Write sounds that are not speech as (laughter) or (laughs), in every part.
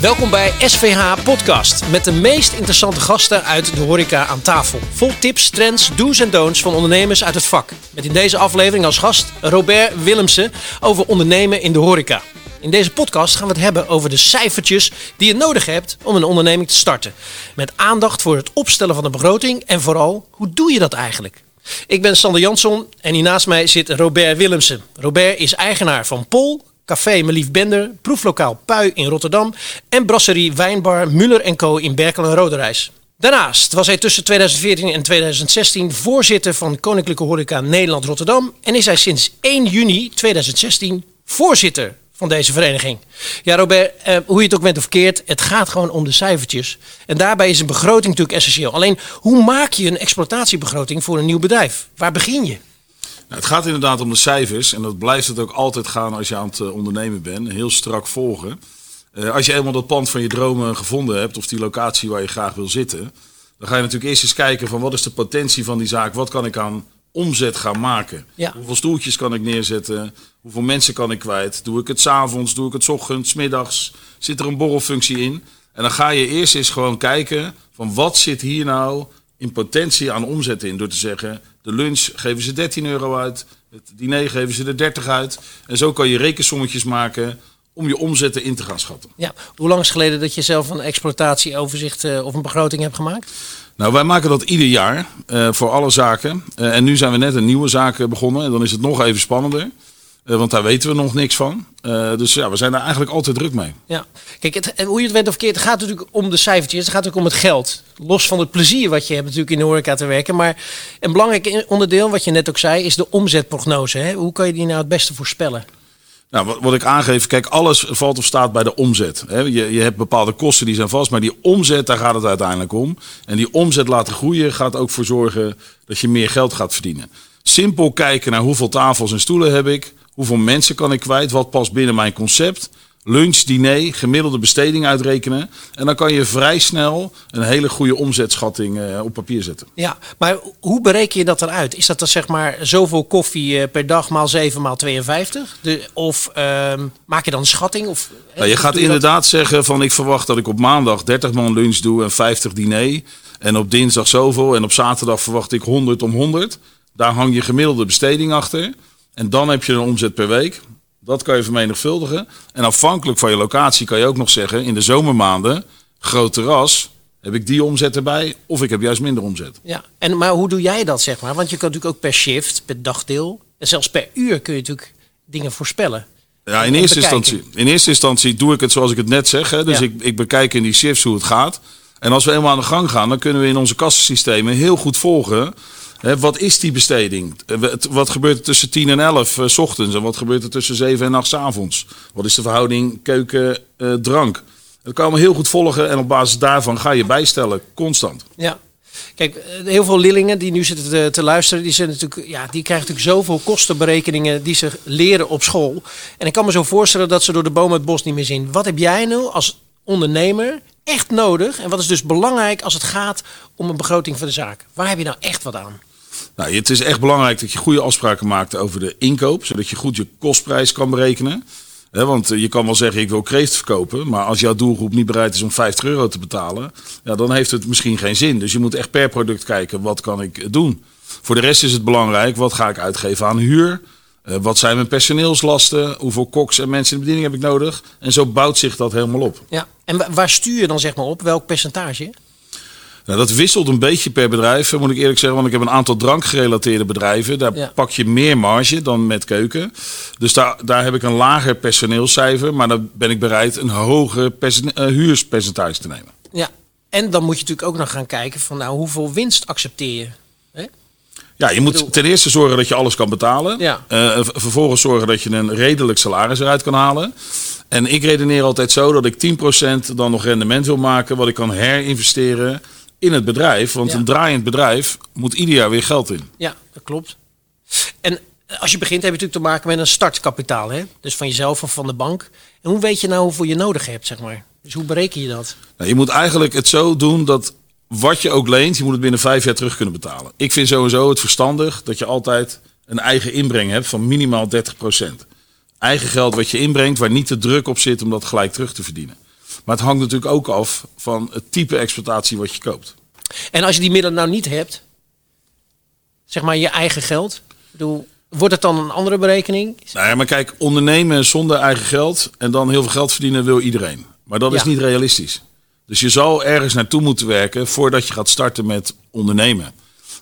Welkom bij SVH Podcast met de meest interessante gasten uit de horeca aan tafel. Vol tips, trends, do's en don'ts van ondernemers uit het vak. Met in deze aflevering als gast Robert Willemsen over ondernemen in de horeca. In deze podcast gaan we het hebben over de cijfertjes die je nodig hebt om een onderneming te starten. Met aandacht voor het opstellen van de begroting en vooral, hoe doe je dat eigenlijk? Ik ben Sander Jansson en hier naast mij zit Robert Willemsen. Robert is eigenaar van Pol, Café Melief Bender, proeflokaal Pui in Rotterdam en brasserie Wijnbar Muller Co in Berkel en Roderijs. Daarnaast was hij tussen 2014 en 2016 voorzitter van Koninklijke Horeca Nederland Rotterdam en is hij sinds 1 juni 2016 voorzitter van deze vereniging. Ja, Robert, eh, hoe je het ook bent of verkeerd, het gaat gewoon om de cijfertjes. En daarbij is een begroting natuurlijk essentieel. Alleen, hoe maak je een exploitatiebegroting voor een nieuw bedrijf? Waar begin je? Nou, het gaat inderdaad om de cijfers en dat blijft het ook altijd gaan als je aan het eh, ondernemen bent. Heel strak volgen. Uh, als je eenmaal dat pand van je dromen gevonden hebt of die locatie waar je graag wil zitten, dan ga je natuurlijk eerst eens kijken van wat is de potentie van die zaak, wat kan ik aan omzet gaan maken. Ja. Hoeveel stoeltjes kan ik neerzetten? Hoeveel mensen kan ik kwijt? Doe ik het s'avonds? Doe ik het s ochtends, middags? Zit er een borrelfunctie in? En dan ga je eerst eens gewoon kijken van wat zit hier nou in potentie aan omzet in. Door te zeggen, de lunch geven ze 13 euro uit. Het diner geven ze er 30 uit. En zo kan je rekensommetjes maken om je omzetten in te gaan schatten. Ja, hoe lang is geleden dat je zelf een exploitatieoverzicht uh, of een begroting hebt gemaakt? Nou, wij maken dat ieder jaar uh, voor alle zaken. Uh, en nu zijn we net een nieuwe zaak begonnen. En dan is het nog even spannender. Uh, want daar weten we nog niks van. dus ja, we zijn daar eigenlijk altijd druk mee. Ja, kijk, het, hoe je het bent of keert, het gaat natuurlijk om de cijfertjes. Het gaat ook om het geld. Los van het plezier wat je hebt natuurlijk in de horeca te werken. Maar een belangrijk onderdeel, wat je net ook zei, is de omzetprognose. Hè? Hoe kan je die nou het beste voorspellen? Nou, wat, wat ik aangeef, kijk, alles valt of staat bij de omzet. Je, je hebt bepaalde kosten die zijn vast, maar die omzet, daar gaat het uiteindelijk om. En die omzet laten groeien gaat ook voor zorgen dat je meer geld gaat verdienen. Simpel kijken naar hoeveel tafels en stoelen heb ik, hoeveel mensen kan ik kwijt, wat past binnen mijn concept lunch, diner, gemiddelde besteding uitrekenen. En dan kan je vrij snel een hele goede omzetschatting uh, op papier zetten. Ja, maar hoe bereken je dat eruit? Is dat dan zeg maar zoveel koffie uh, per dag maal 7 maal 52? De, of uh, maak je dan een schatting? Of, nou, je gaat inderdaad dat? zeggen van ik verwacht dat ik op maandag 30 man lunch doe en 50 diner. En op dinsdag zoveel en op zaterdag verwacht ik 100 om 100. Daar hang je gemiddelde besteding achter. En dan heb je een omzet per week. Dat kan je vermenigvuldigen. En afhankelijk van je locatie kan je ook nog zeggen, in de zomermaanden, groot terras, heb ik die omzet erbij of ik heb juist minder omzet. Ja, en, maar hoe doe jij dat zeg maar? Want je kan natuurlijk ook per shift, per dagdeel en zelfs per uur kun je natuurlijk dingen voorspellen. Ja, in eerste, instantie, in eerste instantie doe ik het zoals ik het net zeg. Hè. Dus ja. ik, ik bekijk in die shifts hoe het gaat. En als we eenmaal aan de gang gaan, dan kunnen we in onze kassensystemen heel goed volgen Wat is die besteding? Wat gebeurt er tussen 10 en 11 uh, s ochtends? En wat gebeurt er tussen 7 en 8 s avonds? Wat is de verhouding keuken-drank? Uh, dat kan je heel goed volgen en op basis daarvan ga je bijstellen, constant. Ja. Kijk, heel veel leerlingen die nu zitten te, te, luisteren, die, zijn natuurlijk, ja, die krijgen natuurlijk zoveel kostenberekeningen die ze leren op school. En ik kan me zo voorstellen dat ze door de boom het bos niet meer zien. Wat heb jij nu als ondernemer echt nodig? En wat is dus belangrijk als het gaat om een begroting van de zaak? Waar heb je nou echt wat aan? Nou, het is echt belangrijk dat je goede afspraken maakt over de inkoop, zodat je goed je kostprijs kan berekenen. want je kan wel zeggen, ik wil kreeft verkopen. Maar als jouw doelgroep niet bereid is om 50 euro te betalen, ja, dan heeft het misschien geen zin. Dus je moet echt per product kijken, wat kan ik doen? Voor de rest is het belangrijk, wat ga ik uitgeven aan huur? Uh, wat zijn mijn personeelslasten? Hoeveel koks en mensen in de bediening heb ik nodig? En zo bouwt zich dat helemaal op. Ja, en waar stuur je dan zeg maar op? Welk percentage? Nou, dat wisselt een beetje per bedrijf, moet ik eerlijk zeggen. Want ik heb een aantal drankgerelateerde bedrijven. Daar ja. pak je meer marge dan met keuken. Dus daar, daar heb ik een lager personeelscijfer. Maar dan ben ik bereid een hoger uh, huurspercentage te nemen. Ja, en dan moet je natuurlijk ook nog gaan kijken van nou, hoeveel winst accepteer je? Hè? Ja, je moet ten eerste zorgen dat je alles kan betalen. Ja. Uh, vervolgens zorgen dat je een redelijk salaris eruit kan halen. En ik redeneer altijd zo dat ik 10% dan nog rendement wil maken, wat ik kan herinvesteren in het bedrijf. Want Ja. een draaiend bedrijf moet ieder jaar weer geld in. Ja, dat klopt. En als je begint heb je natuurlijk te maken met een startkapitaal. Hè? Dus van jezelf of van de bank. En hoe weet je nou hoeveel je nodig hebt, zeg maar? Dus hoe bereken je dat? Nou, je moet eigenlijk het zo doen dat wat je ook leent, je moet het binnen vijf jaar terug kunnen betalen. Ik vind sowieso het verstandig dat je altijd een eigen inbreng hebt van minimaal 30%. Eigen geld wat je inbrengt, waar niet de druk op zit om dat gelijk terug te verdienen. Maar het hangt natuurlijk ook af van het type exploitatie wat je koopt. En als je die middelen nou niet hebt, zeg maar je eigen geld, bedoel, wordt het dan een andere berekening? Nou ja, maar kijk, ondernemen zonder eigen geld en dan heel veel geld verdienen wil iedereen. Maar dat is niet realistisch. Dus je zal ergens naartoe moeten werken voordat je gaat starten met ondernemen.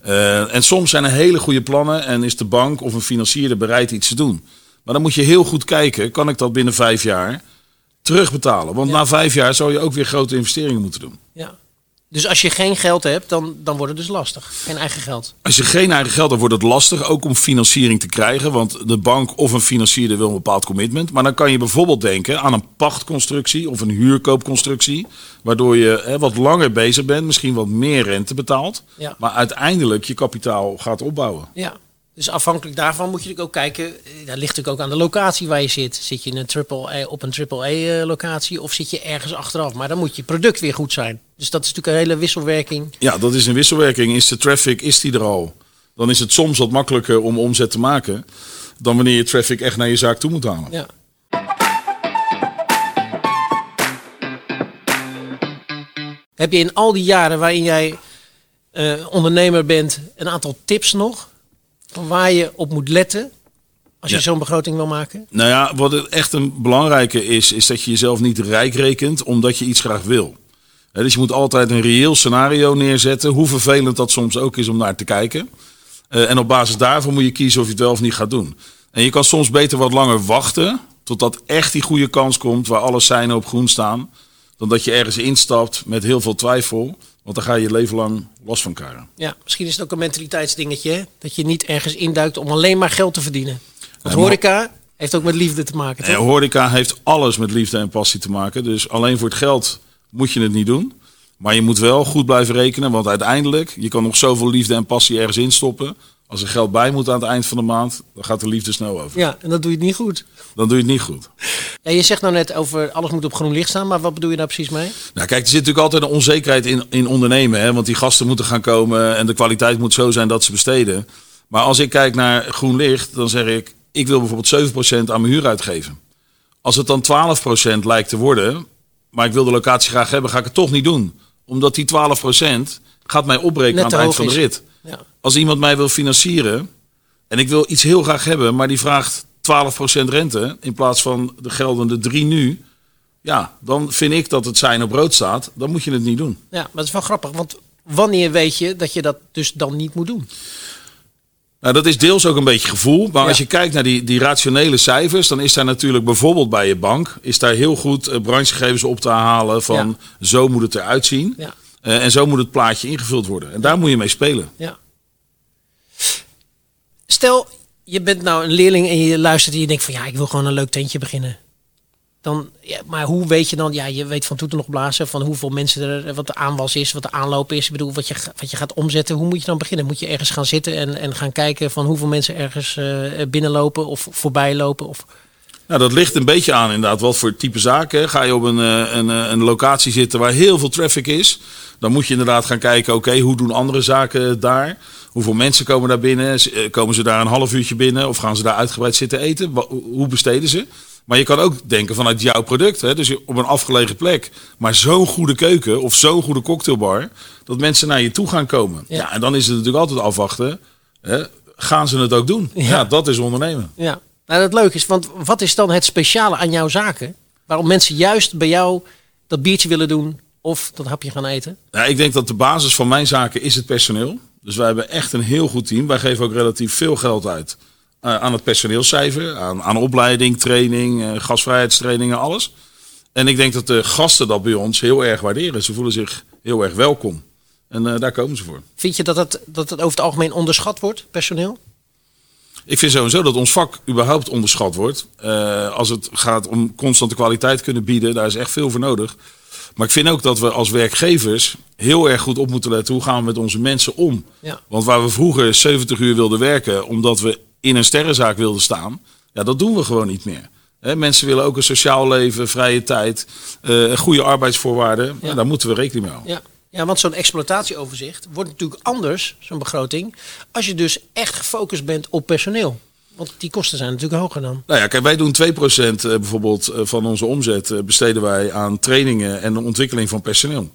Eh, en soms zijn er hele goede plannen en is de bank of een financier bereid iets te doen. Maar dan moet je heel goed kijken, kan ik dat binnen vijf jaar terugbetalen? Want Ja. na vijf jaar zou je ook weer grote investeringen moeten doen. Ja. Dus als je geen geld hebt, dan, dan wordt het dus lastig. Geen eigen geld. Als je geen eigen geld hebt, wordt het lastig ook om financiering te krijgen. Want de bank of een financier wil een bepaald commitment. Maar dan kan je bijvoorbeeld denken aan een pachtconstructie of een huurkoopconstructie. Waardoor je hè, wat langer bezig bent, misschien wat meer rente betaalt. Ja. Maar uiteindelijk je kapitaal gaat opbouwen. Ja. Dus afhankelijk daarvan moet je natuurlijk ook kijken. eh, Dat ligt natuurlijk ook aan de locatie waar je zit. Zit je in een triple A, op een AAA locatie of zit je ergens achteraf? Maar dan moet je product weer goed zijn. Dus dat is natuurlijk een hele wisselwerking. Ja, dat is een wisselwerking. Is de traffic, is die er al? Dan is het soms wat makkelijker om omzet te maken. Dan wanneer je traffic echt naar je zaak toe moet halen. Ja. Heb je in al die jaren waarin jij eh, ondernemer bent een aantal tips nog? Waar je op moet letten als je Ja. zo'n begroting wil maken? Nou ja, wat het echt een belangrijke is, is dat je jezelf niet rijk rekent omdat je iets graag wil. Dus je moet altijd een reëel scenario neerzetten, hoe vervelend dat soms ook is om naar te kijken. Eh, en op basis daarvan moet je kiezen of je het wel of niet gaat doen. En je kan soms beter wat langer wachten, totdat echt die goede kans komt waar alle seinen op groen staan. Dan dat je ergens instapt met heel veel twijfel, want dan ga je je leven lang last van krijgen. Ja, misschien is het ook een mentaliteitsdingetje. hè? Dat je niet ergens induikt om alleen maar geld te verdienen. Want horeca heeft ook met liefde te maken. En Toch? horeca heeft alles met liefde en passie te maken. Dus alleen voor het geld moet je het niet doen. Maar je moet wel goed blijven rekenen. Want uiteindelijk, je kan nog zoveel liefde en passie ergens instoppen. Als er geld bij moet aan het eind van de maand, dan gaat de liefde snel over. Ja, en dat doe je het niet goed. Dan doe je het niet goed. Ja, je zegt nou net over alles moet op groen licht staan. Maar wat bedoel je daar precies mee? Nou kijk, er zit natuurlijk altijd een onzekerheid in, in ondernemen. Hè? Want die gasten moeten gaan komen en de kwaliteit moet zo zijn dat ze besteden. Maar als ik kijk naar groen licht, dan zeg ik... ik wil bijvoorbeeld 7% aan mijn huur uitgeven. Als het dan 12% lijkt te worden, maar ik wil de locatie graag hebben... ga ik het toch niet doen. Omdat die 12% gaat mij opbreken aan het eind van de rit. Ja. Als iemand mij wil financieren en ik wil iets heel graag hebben... maar die vraagt 12% rente in plaats van de geldende 3 nu... Ja, dan vind ik dat het zijn op rood staat. Dan moet je het niet doen. ja, maar dat is wel grappig. Want wanneer weet je dat je dat dus dan niet moet doen? Nou, dat is deels ook een beetje gevoel. Maar Ja. als je kijkt naar die, die rationele cijfers, dan is daar natuurlijk bijvoorbeeld bij je bank, is daar heel goed eh, branchegegevens op te halen van zo moet het eruit zien. Ja. Eh, en zo moet het plaatje ingevuld worden. En daar moet je mee spelen. Ja. Stel, je bent nou een leerling en je luistert en je denkt van ja, ik wil gewoon een leuk tentje beginnen. Dan, ja, maar hoe weet je dan, ja, je weet van toeten nog blazen, van hoeveel mensen er, wat de aanwas is, wat de aanloop is, ik bedoel, wat je, wat je gaat omzetten. Hoe moet je dan beginnen? Moet je ergens gaan zitten en, en gaan kijken van hoeveel mensen ergens eh, binnenlopen of voorbij lopen? Of, Nou, dat ligt een beetje aan inderdaad wat voor type zaken. Ga je op een, eh, een, eh, een locatie zitten waar heel veel traffic is, dan moet je inderdaad gaan kijken, oké, hoe doen andere zaken daar? Hoeveel mensen komen daar binnen? Eh, Komen ze daar een half uurtje binnen of gaan ze daar uitgebreid zitten eten? Hoe besteden ze? Maar je kan ook denken vanuit jouw product. Hè? Dus op een afgelegen plek. Maar zo'n goede keuken of zo'n goede cocktailbar. Dat mensen naar je toe gaan komen. Ja. Ja. en dan is het natuurlijk altijd afwachten. Hè? Gaan ze het ook doen? Ja. Ja, dat is ondernemen. ja, nou dat leuk is, want wat is dan het speciale aan jouw zaken? Waarom mensen juist bij jou dat biertje willen doen of dat hapje gaan eten? Ja, ik denk dat de basis van mijn zaken is het personeel. Dus wij hebben echt een heel goed team. Wij geven ook relatief veel geld uit eh, aan het personeelscijfer. Aan, aan opleiding, training, eh, gastvrijheidstrainingen, alles. En ik denk dat de gasten dat bij ons heel erg waarderen. Ze voelen zich heel erg welkom. En eh, daar komen ze voor. Vind je dat het, dat het over het algemeen onderschat wordt, personeel? Ik vind sowieso dat ons vak überhaupt onderschat wordt. Eh, als het gaat om constante kwaliteit kunnen bieden, daar is echt veel voor nodig. Maar ik vind ook dat we als werkgevers heel erg goed op moeten letten hoe gaan we met onze mensen om. Ja. Want waar we vroeger 70 uur wilden werken omdat we in een sterrenzaak wilden staan, ja, dat doen we gewoon niet meer. Mensen willen ook een sociaal leven, vrije tijd, eh, goede arbeidsvoorwaarden. Ja. Ja, daar moeten we rekening mee houden. Ja, ja want zo'n exploitatieoverzicht wordt natuurlijk anders, zo'n begroting, als je dus echt gefocust bent op personeel. Want die kosten zijn natuurlijk hoger dan. Nou ja, kijk, wij doen 2% eh, bijvoorbeeld eh, van onze omzet eh, besteden wij aan trainingen en de ontwikkeling van personeel.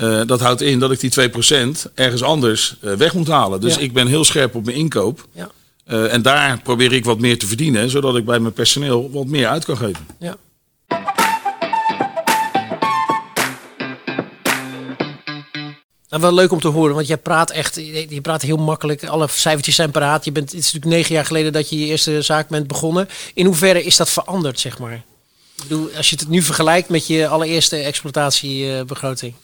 Uh, dat houdt in dat ik die 2% ergens anders weg moet halen. Dus Ja. ik ben heel scherp op mijn inkoop. Ja. Uh, en daar probeer ik wat meer te verdienen, zodat ik bij mijn personeel wat meer uit kan geven. Ja. Nou, wel leuk om te horen, want jij praat echt, je praat heel makkelijk. Alle cijfertjes zijn paraat. Je bent, het is natuurlijk negen jaar geleden dat je je eerste zaak bent begonnen. In hoeverre is dat veranderd, zeg maar? Ik bedoel, als je het nu vergelijkt met je allereerste exploitatiebegroting.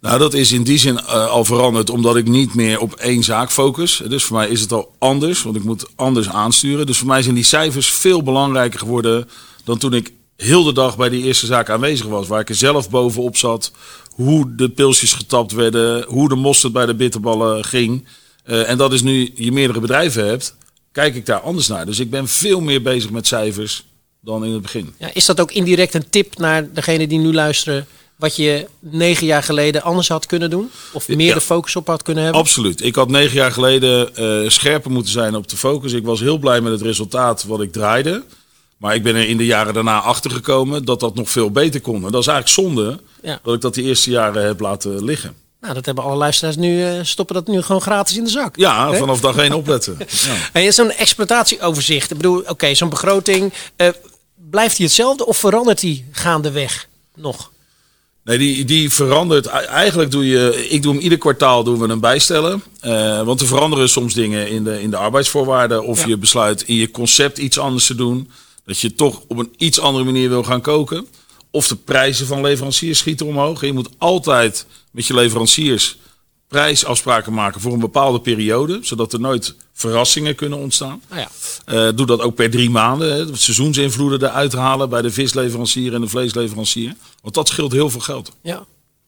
Nou, dat is in die zin uh, al veranderd, omdat ik niet meer op één zaak focus. Dus voor mij is het al anders, want ik moet anders aansturen. Dus voor mij zijn die cijfers veel belangrijker geworden dan toen ik heel de dag bij die eerste zaak aanwezig was. Waar ik er zelf bovenop zat, hoe de pilsjes getapt werden, hoe de mosterd bij de bitterballen ging. Uh, en dat is nu je meerdere bedrijven hebt, kijk ik daar anders naar. Dus ik ben veel meer bezig met cijfers dan in het begin. Ja, is dat ook indirect een tip naar degene die nu luisteren? Wat je negen jaar geleden anders had kunnen doen? Of meer Ja. de focus op had kunnen hebben? Absoluut. Ik had negen jaar geleden uh, scherper moeten zijn op de focus. Ik was heel blij met het resultaat wat ik draaide. Maar ik ben er in de jaren daarna achter gekomen dat dat nog veel beter kon. En dat is eigenlijk zonde Ja. dat ik dat die eerste jaren heb laten liggen. Nou, dat hebben alle luisteraars nu, eh, stoppen dat nu gewoon gratis in de zak. Ja, vanaf dag één opletten. (laughs) Ja. En zo'n exploitatieoverzicht. Ik bedoel, oké, zo'n begroting. eh, blijft die hetzelfde of verandert die gaandeweg nog? Nee, die, die verandert. E- Eigenlijk doe je, ik doe hem ieder kwartaal doen we hem bijstellen. Eh, want er veranderen soms dingen in de, in de arbeidsvoorwaarden. Of Ja. je besluit in je concept iets anders te doen. Dat je toch op een iets andere manier wil gaan koken. Of de prijzen van leveranciers schieten omhoog. En je moet altijd met je leveranciers prijsafspraken maken voor een bepaalde periode. Zodat er nooit verrassingen kunnen ontstaan. Nou ja, Eh, doe dat ook per drie maanden. Hè. De Seizoensinvloeden eruit halen bij de visleverancier en de vleesleverancier. Want dat scheelt heel veel geld. ja.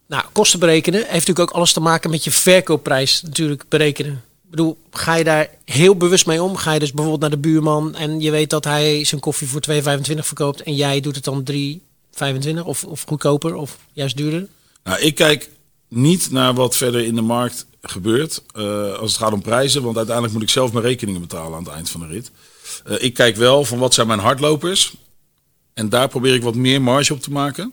Nou, kosten berekenen heeft natuurlijk ook alles te maken met je verkoopprijs natuurlijk berekenen. Bedoel, ga je daar heel bewust mee om? Ga je dus bijvoorbeeld naar de buurman en je weet dat hij zijn koffie voor 2,25 verkoopt en jij doet het dan 3,25 of, of goedkoper of juist duurder? Nou, ik kijk niet naar wat verder in de markt gebeurt eh, als het gaat om prijzen. Want uiteindelijk moet ik zelf mijn rekeningen betalen aan het eind van de rit. Eh, ik kijk wel van wat zijn mijn hardlopers. En daar probeer ik wat meer marge op te maken.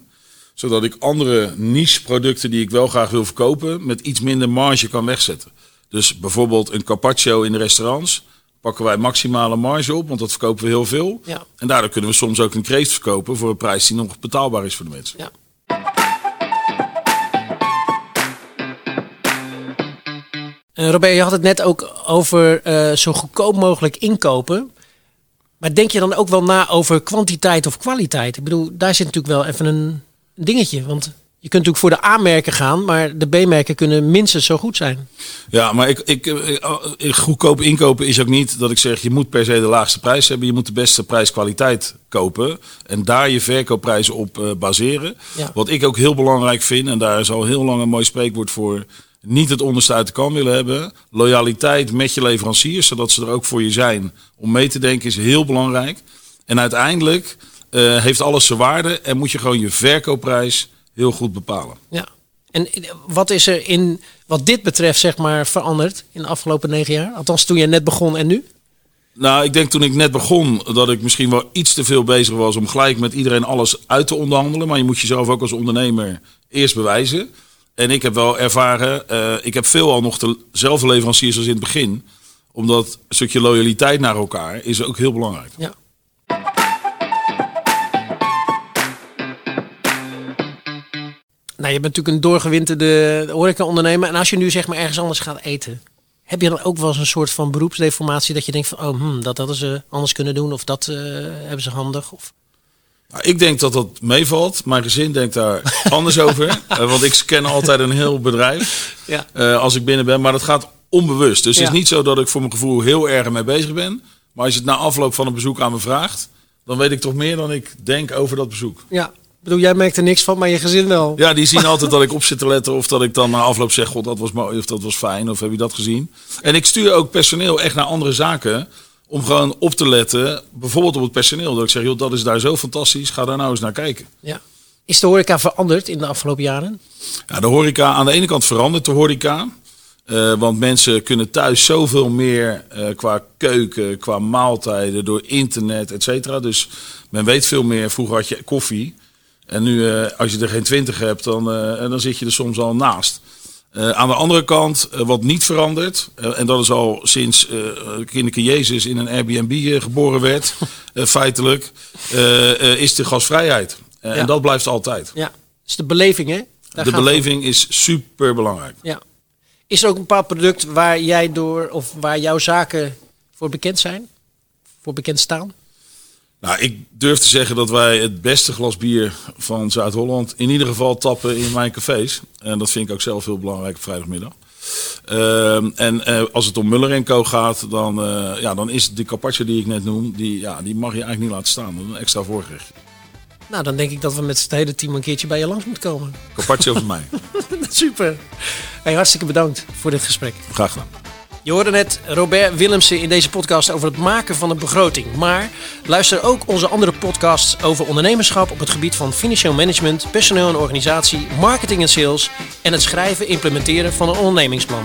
Zodat ik andere niche producten die ik wel graag wil verkopen... met iets minder marge kan wegzetten. Dus bijvoorbeeld een carpaccio in de restaurants... pakken wij maximale marge op, want dat verkopen we heel veel. Ja. En daardoor kunnen we soms ook een kreeft verkopen... voor een prijs die nog betaalbaar is voor de mensen. Ja. Uh, Robert, je had het net ook over uh, zo goedkoop mogelijk inkopen. Maar denk je dan ook wel na over kwantiteit of kwaliteit? Ik bedoel, daar zit natuurlijk wel even een dingetje. Want je kunt natuurlijk voor de A-merken gaan, maar de B-merken kunnen minstens zo goed zijn. Ja, maar ik, ik, ik, goedkoop inkopen is ook niet dat ik zeg je moet per se de laagste prijs hebben. Je moet de beste prijs-kwaliteit kopen en daar je verkoopprijs op uh, baseren. Ja. Wat ik ook heel belangrijk vind, en daar is al heel lang een mooi spreekwoord voor. Niet het onderste uit de kan willen hebben. Loyaliteit met je leveranciers, zodat ze er ook voor je zijn. Om mee te denken is heel belangrijk. En uiteindelijk uh, heeft alles zijn waarde en moet je gewoon je verkoopprijs heel goed bepalen. Ja. En wat is er in wat dit betreft zeg maar veranderd in de afgelopen negen jaar? Althans toen je net begon en nu? Nou, ik denk toen ik net begon dat ik misschien wel iets te veel bezig was om gelijk met iedereen alles uit te onderhandelen. Maar je moet jezelf ook als ondernemer eerst bewijzen. En ik heb wel ervaren, uh, ik heb veelal nog dezelfde leveranciers als in het begin. Omdat een stukje loyaliteit naar elkaar is ook heel belangrijk. Ja. Nou, je bent natuurlijk een doorgewinterde horeca-ondernemer. En als je nu zeg maar ergens anders gaat eten, heb je dan ook wel eens een soort van beroepsdeformatie dat je denkt van, oh, hmm, dat hadden ze anders kunnen doen of dat uh, hebben ze handig? Of... Nou, ik denk dat dat meevalt. Mijn gezin denkt daar (laughs) anders over. Uh, want ik scan altijd een heel bedrijf ja. uh, als ik binnen ben. Maar dat gaat onbewust. Dus ja. het is niet zo dat ik voor mijn gevoel heel erg mee bezig ben. Maar als je het na afloop van een bezoek aan me vraagt, dan weet ik toch meer dan ik denk over dat bezoek. Ja. Bedoel, jij merkt er niks van, maar je gezin wel. Ja, die zien altijd dat ik op zit te letten. Of dat ik dan na afloop zeg, god, dat was mooi. Of dat was fijn. Of heb je dat gezien? En ik stuur ook personeel echt naar andere zaken. Om gewoon op te letten. Bijvoorbeeld op het personeel. Dat ik zeg, joh, dat is daar zo fantastisch. Ga daar nou eens naar kijken. Ja. Is de horeca veranderd in de afgelopen jaren? Ja, de horeca, aan de ene kant verandert de horeca. Eh, want mensen kunnen thuis zoveel meer eh, qua keuken, qua maaltijden, door internet, et cetera. Dus men weet veel meer. Vroeger had je koffie. En nu, eh, als je er geen twintig hebt, dan, eh, dan zit je er soms al naast. Eh, aan de andere kant, wat niet verandert, en dat is al sinds kinderke Jezus in een Airbnb geboren werd, (laughs) feitelijk, is de gasvrijheid. Ja. En dat blijft altijd. Ja, dus de beleving hè? Daar de om. beleving is super belangrijk. Ja. Is er ook een bepaald product waar jij door, of waar jouw zaken voor bekend zijn? Voor bekend staan? Nou, ik durf te zeggen dat wij het beste glas bier van Zuid-Holland in ieder geval tappen in mijn cafés. En dat vind ik ook zelf heel belangrijk op vrijdagmiddag. Ehm, en eh, als het om Muller Co gaat, dan, eh, ja, dan is de carpaccio die ik net noem, die, ja, die mag je eigenlijk niet laten staan. Dat is een extra voorgerecht. Nou, dan denk ik dat we met het hele team een keertje bij je langs moeten komen. Carpaccio van mij. (laughs) Super. Hey, hartstikke bedankt voor dit gesprek. Graag gedaan. Je hoorde net Robert Willemsen in deze podcast over het maken van een begroting. Maar luister ook onze andere podcasts over ondernemerschap op het gebied van financieel management, personeel en organisatie, marketing en sales en het schrijven, implementeren van een ondernemingsplan.